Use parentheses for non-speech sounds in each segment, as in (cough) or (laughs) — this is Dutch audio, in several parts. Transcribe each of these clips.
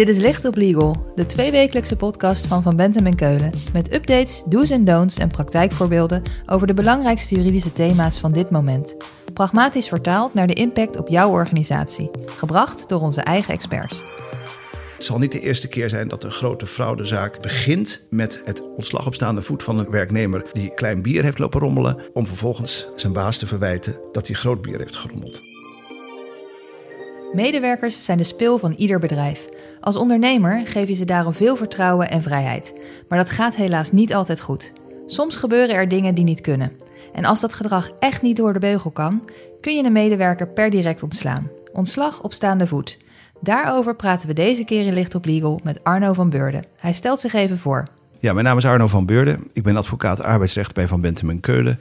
Dit is Licht op Legal, de tweewekelijkse podcast van Van Bentem en Keulen. Met updates, do's en don'ts en praktijkvoorbeelden over de belangrijkste juridische thema's van dit moment. Pragmatisch vertaald naar de impact op jouw organisatie. Gebracht door onze eigen experts. Het zal niet de eerste keer zijn dat een grote fraudezaak begint met het ontslag op staande voet van een werknemer die klein bier heeft lopen rommelen, om vervolgens zijn baas te verwijten dat hij groot bier heeft gerommeld. Medewerkers zijn de spil van ieder bedrijf. Als ondernemer geef je ze daarom veel vertrouwen en vrijheid. Maar dat gaat helaas niet altijd goed. Soms gebeuren er dingen die niet kunnen. En als dat gedrag echt niet door de beugel kan, kun je een medewerker per direct ontslaan. Ontslag op staande voet. Daarover praten we deze keer in Licht op Legal met Arno van Beurden. Hij stelt zich even voor. Ja, mijn naam is Arno van Beurden. Ik ben advocaat arbeidsrecht bij Van Bentem en Keulen.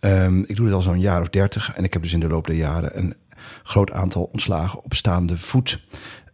Um, ik doe het al zo'n jaar of dertig en ik heb dus in de loop der jaren een groot aantal ontslagen op staande voet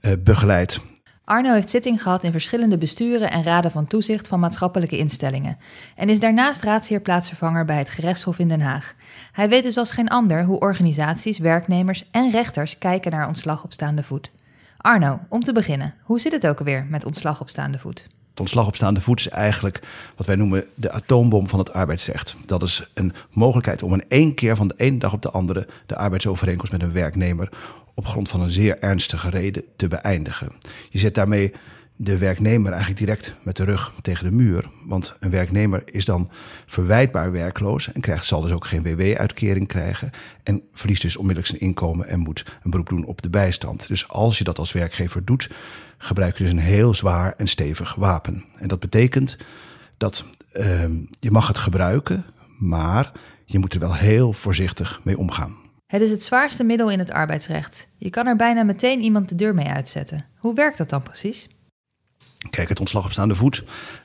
uh, begeleid. Arno heeft zitting gehad in verschillende besturen en raden van toezicht van maatschappelijke instellingen en is daarnaast raadsheerplaatsvervanger bij het gerechtshof in Den Haag. Hij weet dus als geen ander hoe organisaties, werknemers en rechters kijken naar ontslag op staande voet. Arno, om te beginnen, hoe zit het ook alweer met ontslag op staande voet? Ontslag op staande voet is eigenlijk wat wij noemen de atoombom van het arbeidsrecht. Dat is een mogelijkheid om in één keer van de ene dag op de andere de arbeidsovereenkomst met een werknemer op grond van een zeer ernstige reden te beëindigen. Je zet daarmee de werknemer eigenlijk direct met de rug tegen de muur. Want een werknemer is dan verwijtbaar werkloos en krijgt, zal dus ook geen WW-uitkering krijgen. En verliest dus onmiddellijk zijn inkomen en moet een beroep doen op de bijstand. Dus als je dat als werkgever doet, gebruik je dus een heel zwaar en stevig wapen. En dat betekent dat uh, je mag het gebruiken, maar je moet er wel heel voorzichtig mee omgaan. Het is het zwaarste middel in het arbeidsrecht. Je kan er bijna meteen iemand de deur mee uitzetten. Hoe werkt dat dan precies? Kijk, het ontslag op staande voet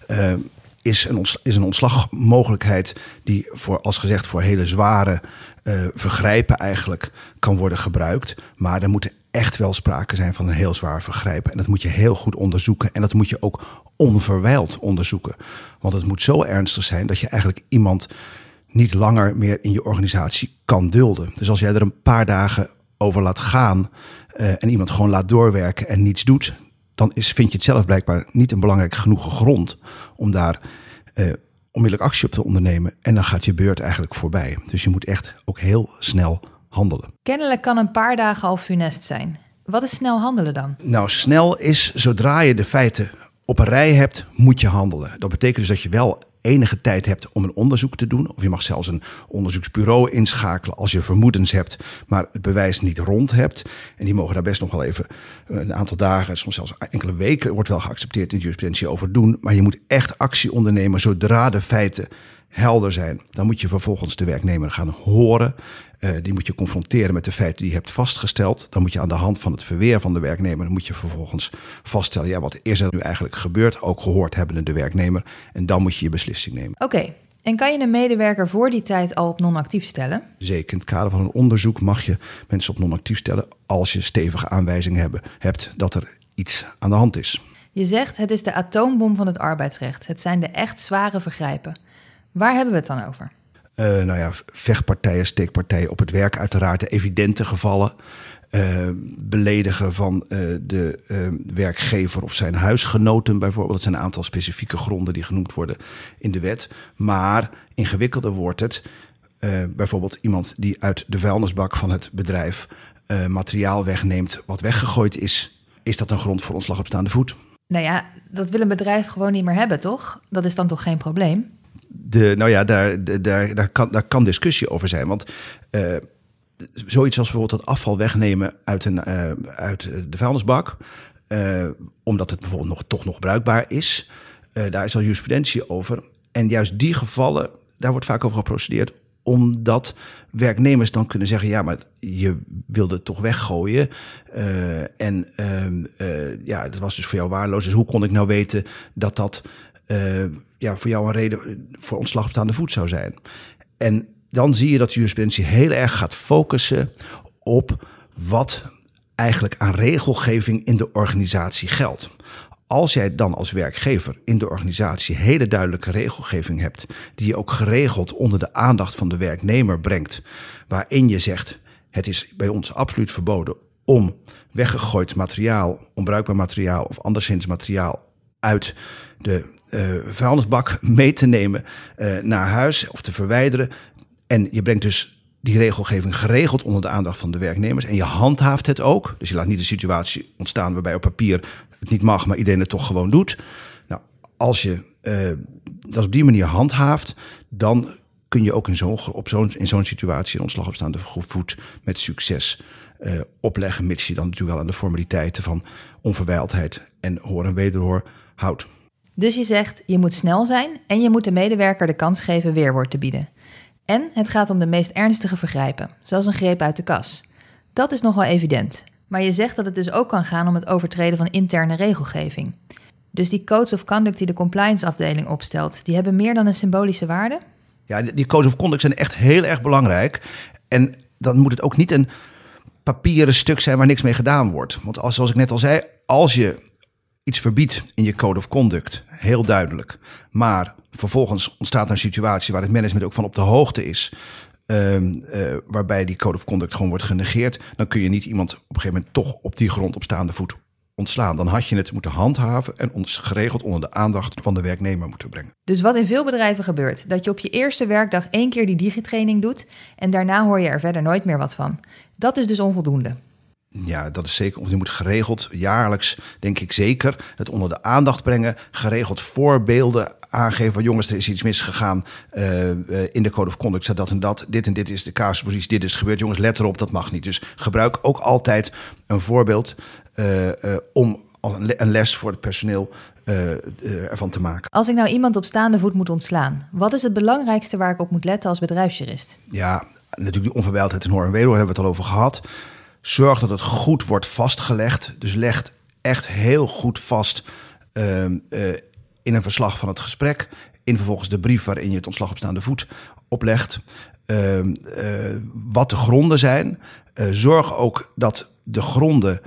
uh, is, een is een ontslagmogelijkheid die voor, als gezegd, voor hele zware uh, vergrijpen eigenlijk kan worden gebruikt. Maar er moet echt wel sprake zijn van een heel zwaar vergrijpen. En dat moet je heel goed onderzoeken. En dat moet je ook onverwijld onderzoeken. Want het moet zo ernstig zijn dat je eigenlijk iemand niet langer meer in je organisatie kan dulden. Dus als jij er een paar dagen over laat gaan uh, en iemand gewoon laat doorwerken en niets doet, dan is, vind je het zelf blijkbaar niet een belangrijk genoeg grond om daar uh, onmiddellijk actie op te ondernemen. En dan gaat je beurt eigenlijk voorbij. Dus je moet echt ook heel snel handelen. Kennelijk kan een paar dagen al funest zijn. Wat is snel handelen dan? Nou, snel is zodra je de feiten op een rij hebt, moet je handelen. Dat betekent dus dat je wel enige tijd hebt om een onderzoek te doen. Of je mag zelfs een onderzoeksbureau inschakelen als je vermoedens hebt, maar het bewijs niet rond hebt. En die mogen daar best nog wel even een aantal dagen, soms zelfs enkele weken, wordt wel geaccepteerd in de jurisprudentie over doen. Maar je moet echt actie ondernemen zodra de feiten helder zijn. Dan moet je vervolgens de werknemer gaan horen. Uh, die moet je confronteren met de feiten die je hebt vastgesteld. Dan moet je aan de hand van het verweer van de werknemer... moet je vervolgens vaststellen... ja, wat is er nu eigenlijk gebeurd? Ook gehoord hebben de werknemer. En dan moet je je beslissing nemen. Oké, okay. En kan je een medewerker voor die tijd al op non-actief stellen? Zeker. In het kader van een onderzoek mag je mensen op non-actief stellen als je stevige aanwijzingen hebben, hebt dat er iets aan de hand is. Je zegt het is de atoombom van het arbeidsrecht. Het zijn de echt zware vergrijpen. Waar hebben we het dan over? Uh, nou ja, vechtpartijen, steekpartijen op het werk, uiteraard de evidente gevallen. Uh, beledigen van uh, de werkgever of zijn huisgenoten bijvoorbeeld. Dat zijn een aantal specifieke gronden die genoemd worden in de wet. Maar ingewikkelder wordt het. bijvoorbeeld iemand die uit de vuilnisbak van het bedrijf materiaal wegneemt wat weggegooid is. Is dat een grond voor ontslag op staande voet? Nou ja, dat wil een bedrijf gewoon niet meer hebben, toch? Dat is dan toch geen probleem? De, nou ja, daar, daar, daar, kan, daar kan discussie over zijn. Want uh, zoiets als bijvoorbeeld het afval wegnemen uit, een, uh, uit de vuilnisbak, uh, omdat het bijvoorbeeld nog, toch nog bruikbaar is, daar is al jurisprudentie over. En juist die gevallen, daar wordt vaak over geprocedeerd, omdat werknemers dan kunnen zeggen: ja, maar je wilde het toch weggooien. En uh, ja, dat was dus voor jou waardeloos. Dus hoe kon ik nou weten dat dat ja, voor jou een reden voor ontslag op staande voet zou zijn. En dan zie je dat jurisprudentie heel erg gaat focussen op wat eigenlijk aan regelgeving in de organisatie geldt. Als jij dan als werkgever in de organisatie hele duidelijke regelgeving hebt, die je ook geregeld onder de aandacht van de werknemer brengt, waarin je zegt: het is bij ons absoluut verboden om weggegooid materiaal, onbruikbaar materiaal of anderszins materiaal uit de uh, vuilnisbak mee te nemen uh, naar huis of te verwijderen. En je brengt dus die regelgeving geregeld onder de aandacht van de werknemers. En je handhaaft het ook. Dus je laat niet de situatie ontstaan waarbij op papier het niet mag, maar iedereen het toch gewoon doet. Nou, als je uh, dat op die manier handhaaft, dan kun je ook in zo'n in zo'n situatie een ontslag op staande voet met succes opleggen, mits je dan natuurlijk wel aan de formaliteiten van onverwijldheid en hoor en wederhoor houdt. Dus je zegt, je moet snel zijn en je moet de medewerker de kans geven weerwoord te bieden. En het gaat om de meest ernstige vergrijpen, zoals een greep uit de kas. Dat is nogal evident. Maar je zegt dat het dus ook kan gaan om het overtreden van interne regelgeving. Dus die codes of conduct die de compliance afdeling opstelt, die hebben meer dan een symbolische waarde? Ja, die codes of conduct zijn echt heel erg belangrijk. En dan moet het ook niet een papieren stuk zijn waar niks mee gedaan wordt. Want als, zoals ik net al zei, als je iets verbiedt in je code of conduct, heel duidelijk, maar vervolgens ontstaat een situatie waar het management ook van op de hoogte is, uh, waarbij die code of conduct gewoon wordt genegeerd, dan kun je niet iemand op een gegeven moment toch op die grond op staande voet ontslaan. Dan had je het moeten handhaven en ons geregeld onder de aandacht van de werknemer moeten brengen. Dus wat in veel bedrijven gebeurt, dat je op je eerste werkdag één keer die digitraining doet en daarna hoor je er verder nooit meer wat van. Dat is dus onvoldoende. Ja, dat is zeker. Of je moet geregeld, jaarlijks denk ik zeker, het onder de aandacht brengen. Geregeld voorbeelden aangeven van jongens, er is iets misgegaan. Uh, in de code of conduct staat dat en dat. Dit en dit is de casuspositie, dit is gebeurd. Jongens, let erop, dat mag niet. Dus gebruik ook altijd een voorbeeld uh, om een les voor het personeel ervan te maken. Als ik nou iemand op staande voet moet ontslaan, wat is het belangrijkste waar ik op moet letten als bedrijfsjurist? Ja, natuurlijk die onverwijldheid en hoor en wederhoor hebben we het al over gehad. Zorg dat het goed wordt vastgelegd. Dus leg echt heel goed vast uh, uh, in een verslag van het gesprek. In vervolgens de brief waarin je het ontslag op staande voet oplegt. Uh, wat de gronden zijn. zorg ook dat de gronden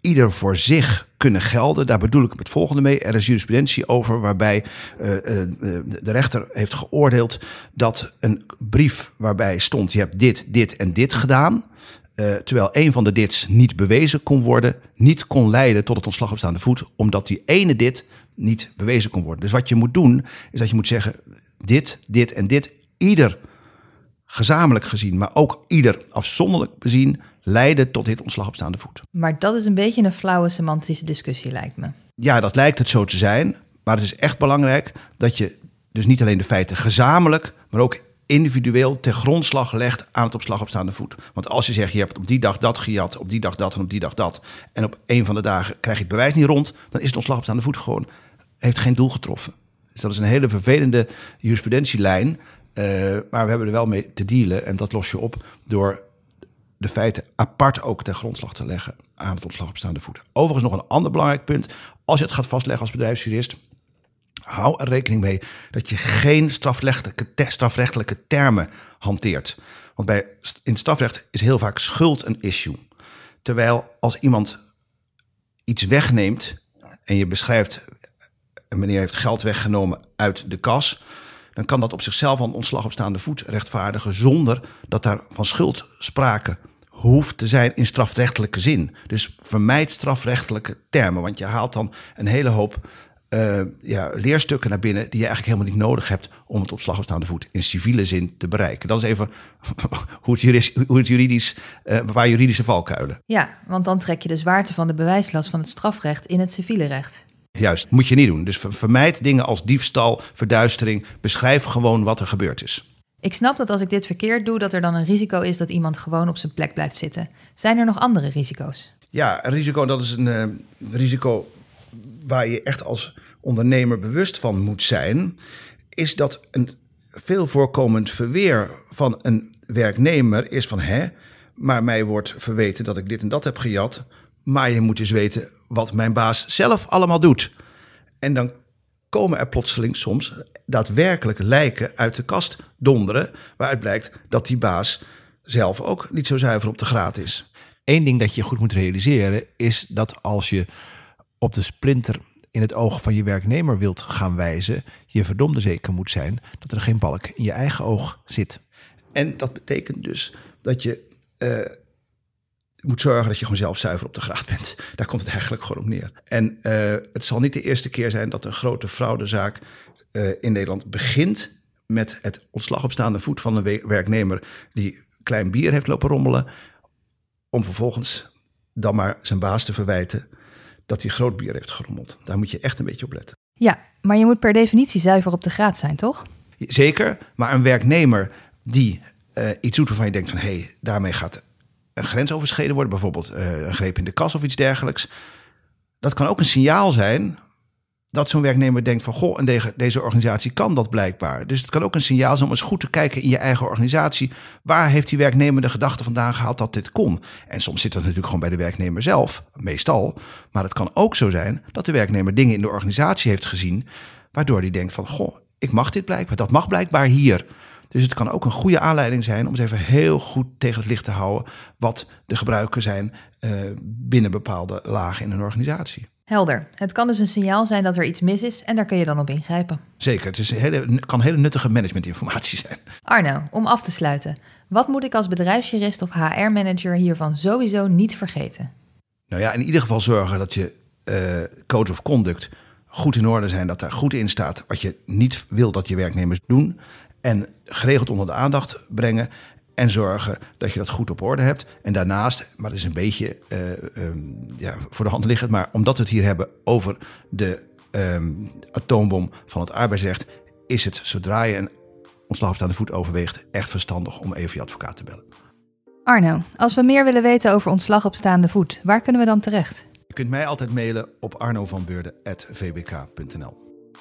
ieder voor zich kunnen gelden. Daar bedoel ik het volgende mee. Er is jurisprudentie over waarbij de rechter heeft geoordeeld dat een brief waarbij stond: je hebt dit, dit en dit gedaan. Uh, terwijl een van de dits niet bewezen kon worden, niet kon leiden tot het ontslag op staande voet, omdat die ene dit niet bewezen kon worden. Dus wat je moet doen, is dat je moet zeggen: dit, dit en dit, ieder gezamenlijk gezien, maar ook ieder afzonderlijk bezien, leiden tot dit ontslag op staande voet. Maar dat is een beetje een flauwe semantische discussie, lijkt me. Ja, dat lijkt het zo te zijn. Maar het is echt belangrijk dat je dus niet alleen de feiten gezamenlijk, maar ook individueel ten grondslag legt aan het opslag op staande voet. Want als je zegt, je hebt op die dag dat gejat, op die dag dat en op die dag dat, en op een van de dagen krijg je het bewijs niet rond, dan is het ontslag op staande voet gewoon, heeft geen doel getroffen. Dus dat is een hele vervelende jurisprudentielijn, uh, maar we hebben er wel mee te dealen en dat los je op door de feiten apart ook ten grondslag te leggen aan het ontslag op staande voet. Overigens nog een ander belangrijk punt. Als je het gaat vastleggen als bedrijfsjurist, hou er rekening mee dat je geen strafrechtelijke, strafrechtelijke termen hanteert. Want bij, in strafrecht is heel vaak schuld een issue. Terwijl als iemand iets wegneemt en je beschrijft, een meneer heeft geld weggenomen uit de kas, dan kan dat op zichzelf een ontslag op staande voet rechtvaardigen zonder dat daar van schuld sprake hoeft te zijn in strafrechtelijke zin. Dus vermijd strafrechtelijke termen, want je haalt dan een hele hoop uh, ja, leerstukken naar binnen die je eigenlijk helemaal niet nodig hebt om het op slag op staande voet in civiele zin te bereiken. Dat is even (laughs) hoe het juridisch, hoe het juridisch uh, een paar juridische valkuilen. Ja, want dan trek je de zwaarte van de bewijslast van het strafrecht in het civiele recht. Juist, moet je niet doen. Dus vermijd dingen als diefstal, verduistering. Beschrijf gewoon wat er gebeurd is. Ik snap dat als ik dit verkeerd doe, dat er dan een risico is dat iemand gewoon op zijn plek blijft zitten. Zijn er nog andere risico's? Ja, een risico, dat is een uh, risico waar je echt als ondernemer bewust van moet zijn, is dat een veel voorkomend verweer van een werknemer is van hè, maar mij wordt verweten dat ik dit en dat heb gejat, maar je moet dus weten wat mijn baas zelf allemaal doet. En dan komen er plotseling soms daadwerkelijk lijken uit de kast donderen, waaruit blijkt dat die baas zelf ook niet zo zuiver op de graad is. Eén ding dat je goed moet realiseren is dat als je op de splinter in het oog van je werknemer wilt gaan wijzen, je verdomde zeker moet zijn dat er geen balk in je eigen oog zit. En dat betekent dus dat je uh, moet zorgen dat je gewoon zelf zuiver op de graad bent. (laughs) Daar komt het eigenlijk gewoon op neer. En uh, het zal niet de eerste keer zijn dat een grote fraudezaak uh, in Nederland begint met het ontslag op staande voet van een werknemer die klein bier heeft lopen rommelen, om vervolgens dan maar zijn baas te verwijten dat hij groot bier heeft gerommeld. Daar moet je echt een beetje op letten. Ja, maar je moet per definitie zuiver op de graad zijn, toch? Zeker, maar een werknemer die uh, iets doet waarvan je denkt van hé, hey, daarmee gaat een grens overschreden worden, bijvoorbeeld uh, een greep in de kas of iets dergelijks. Dat kan ook een signaal zijn dat zo'n werknemer denkt van goh, en deze, organisatie kan dat blijkbaar. Dus het kan ook een signaal zijn om eens goed te kijken in je eigen organisatie. Waar heeft die werknemer de gedachte vandaan gehaald dat dit kon? En soms zit dat natuurlijk gewoon bij de werknemer zelf, meestal. Maar het kan ook zo zijn dat de werknemer dingen in de organisatie heeft gezien, waardoor die denkt van goh, ik mag dit blijkbaar, dat mag blijkbaar hier. Dus het kan ook een goede aanleiding zijn om eens even heel goed tegen het licht te houden wat de gebruiken zijn uh, binnen bepaalde lagen in een organisatie. Helder. Het kan dus een signaal zijn dat er iets mis is en daar kun je dan op ingrijpen. Zeker, het is hele, kan hele nuttige managementinformatie zijn. Arno, om af te sluiten. Wat moet ik als bedrijfsjurist of HR-manager hiervan sowieso niet vergeten? Nou ja, in ieder geval zorgen dat je uh, code of conduct goed in orde zijn, dat daar goed in staat wat je niet wil dat je werknemers doen. En geregeld onder de aandacht brengen. En zorgen dat je dat goed op orde hebt. En daarnaast, maar dat is een beetje uh, um, ja, voor de hand liggend. Maar omdat we het hier hebben over de um, atoombom van het arbeidsrecht. Is het zodra je een ontslag op staande voet overweegt. echt verstandig om even je advocaat te bellen. Arno, als we meer willen weten over ontslag op staande voet, waar kunnen we dan terecht? Je kunt mij altijd mailen op arnovanbeurden.vbk.nl.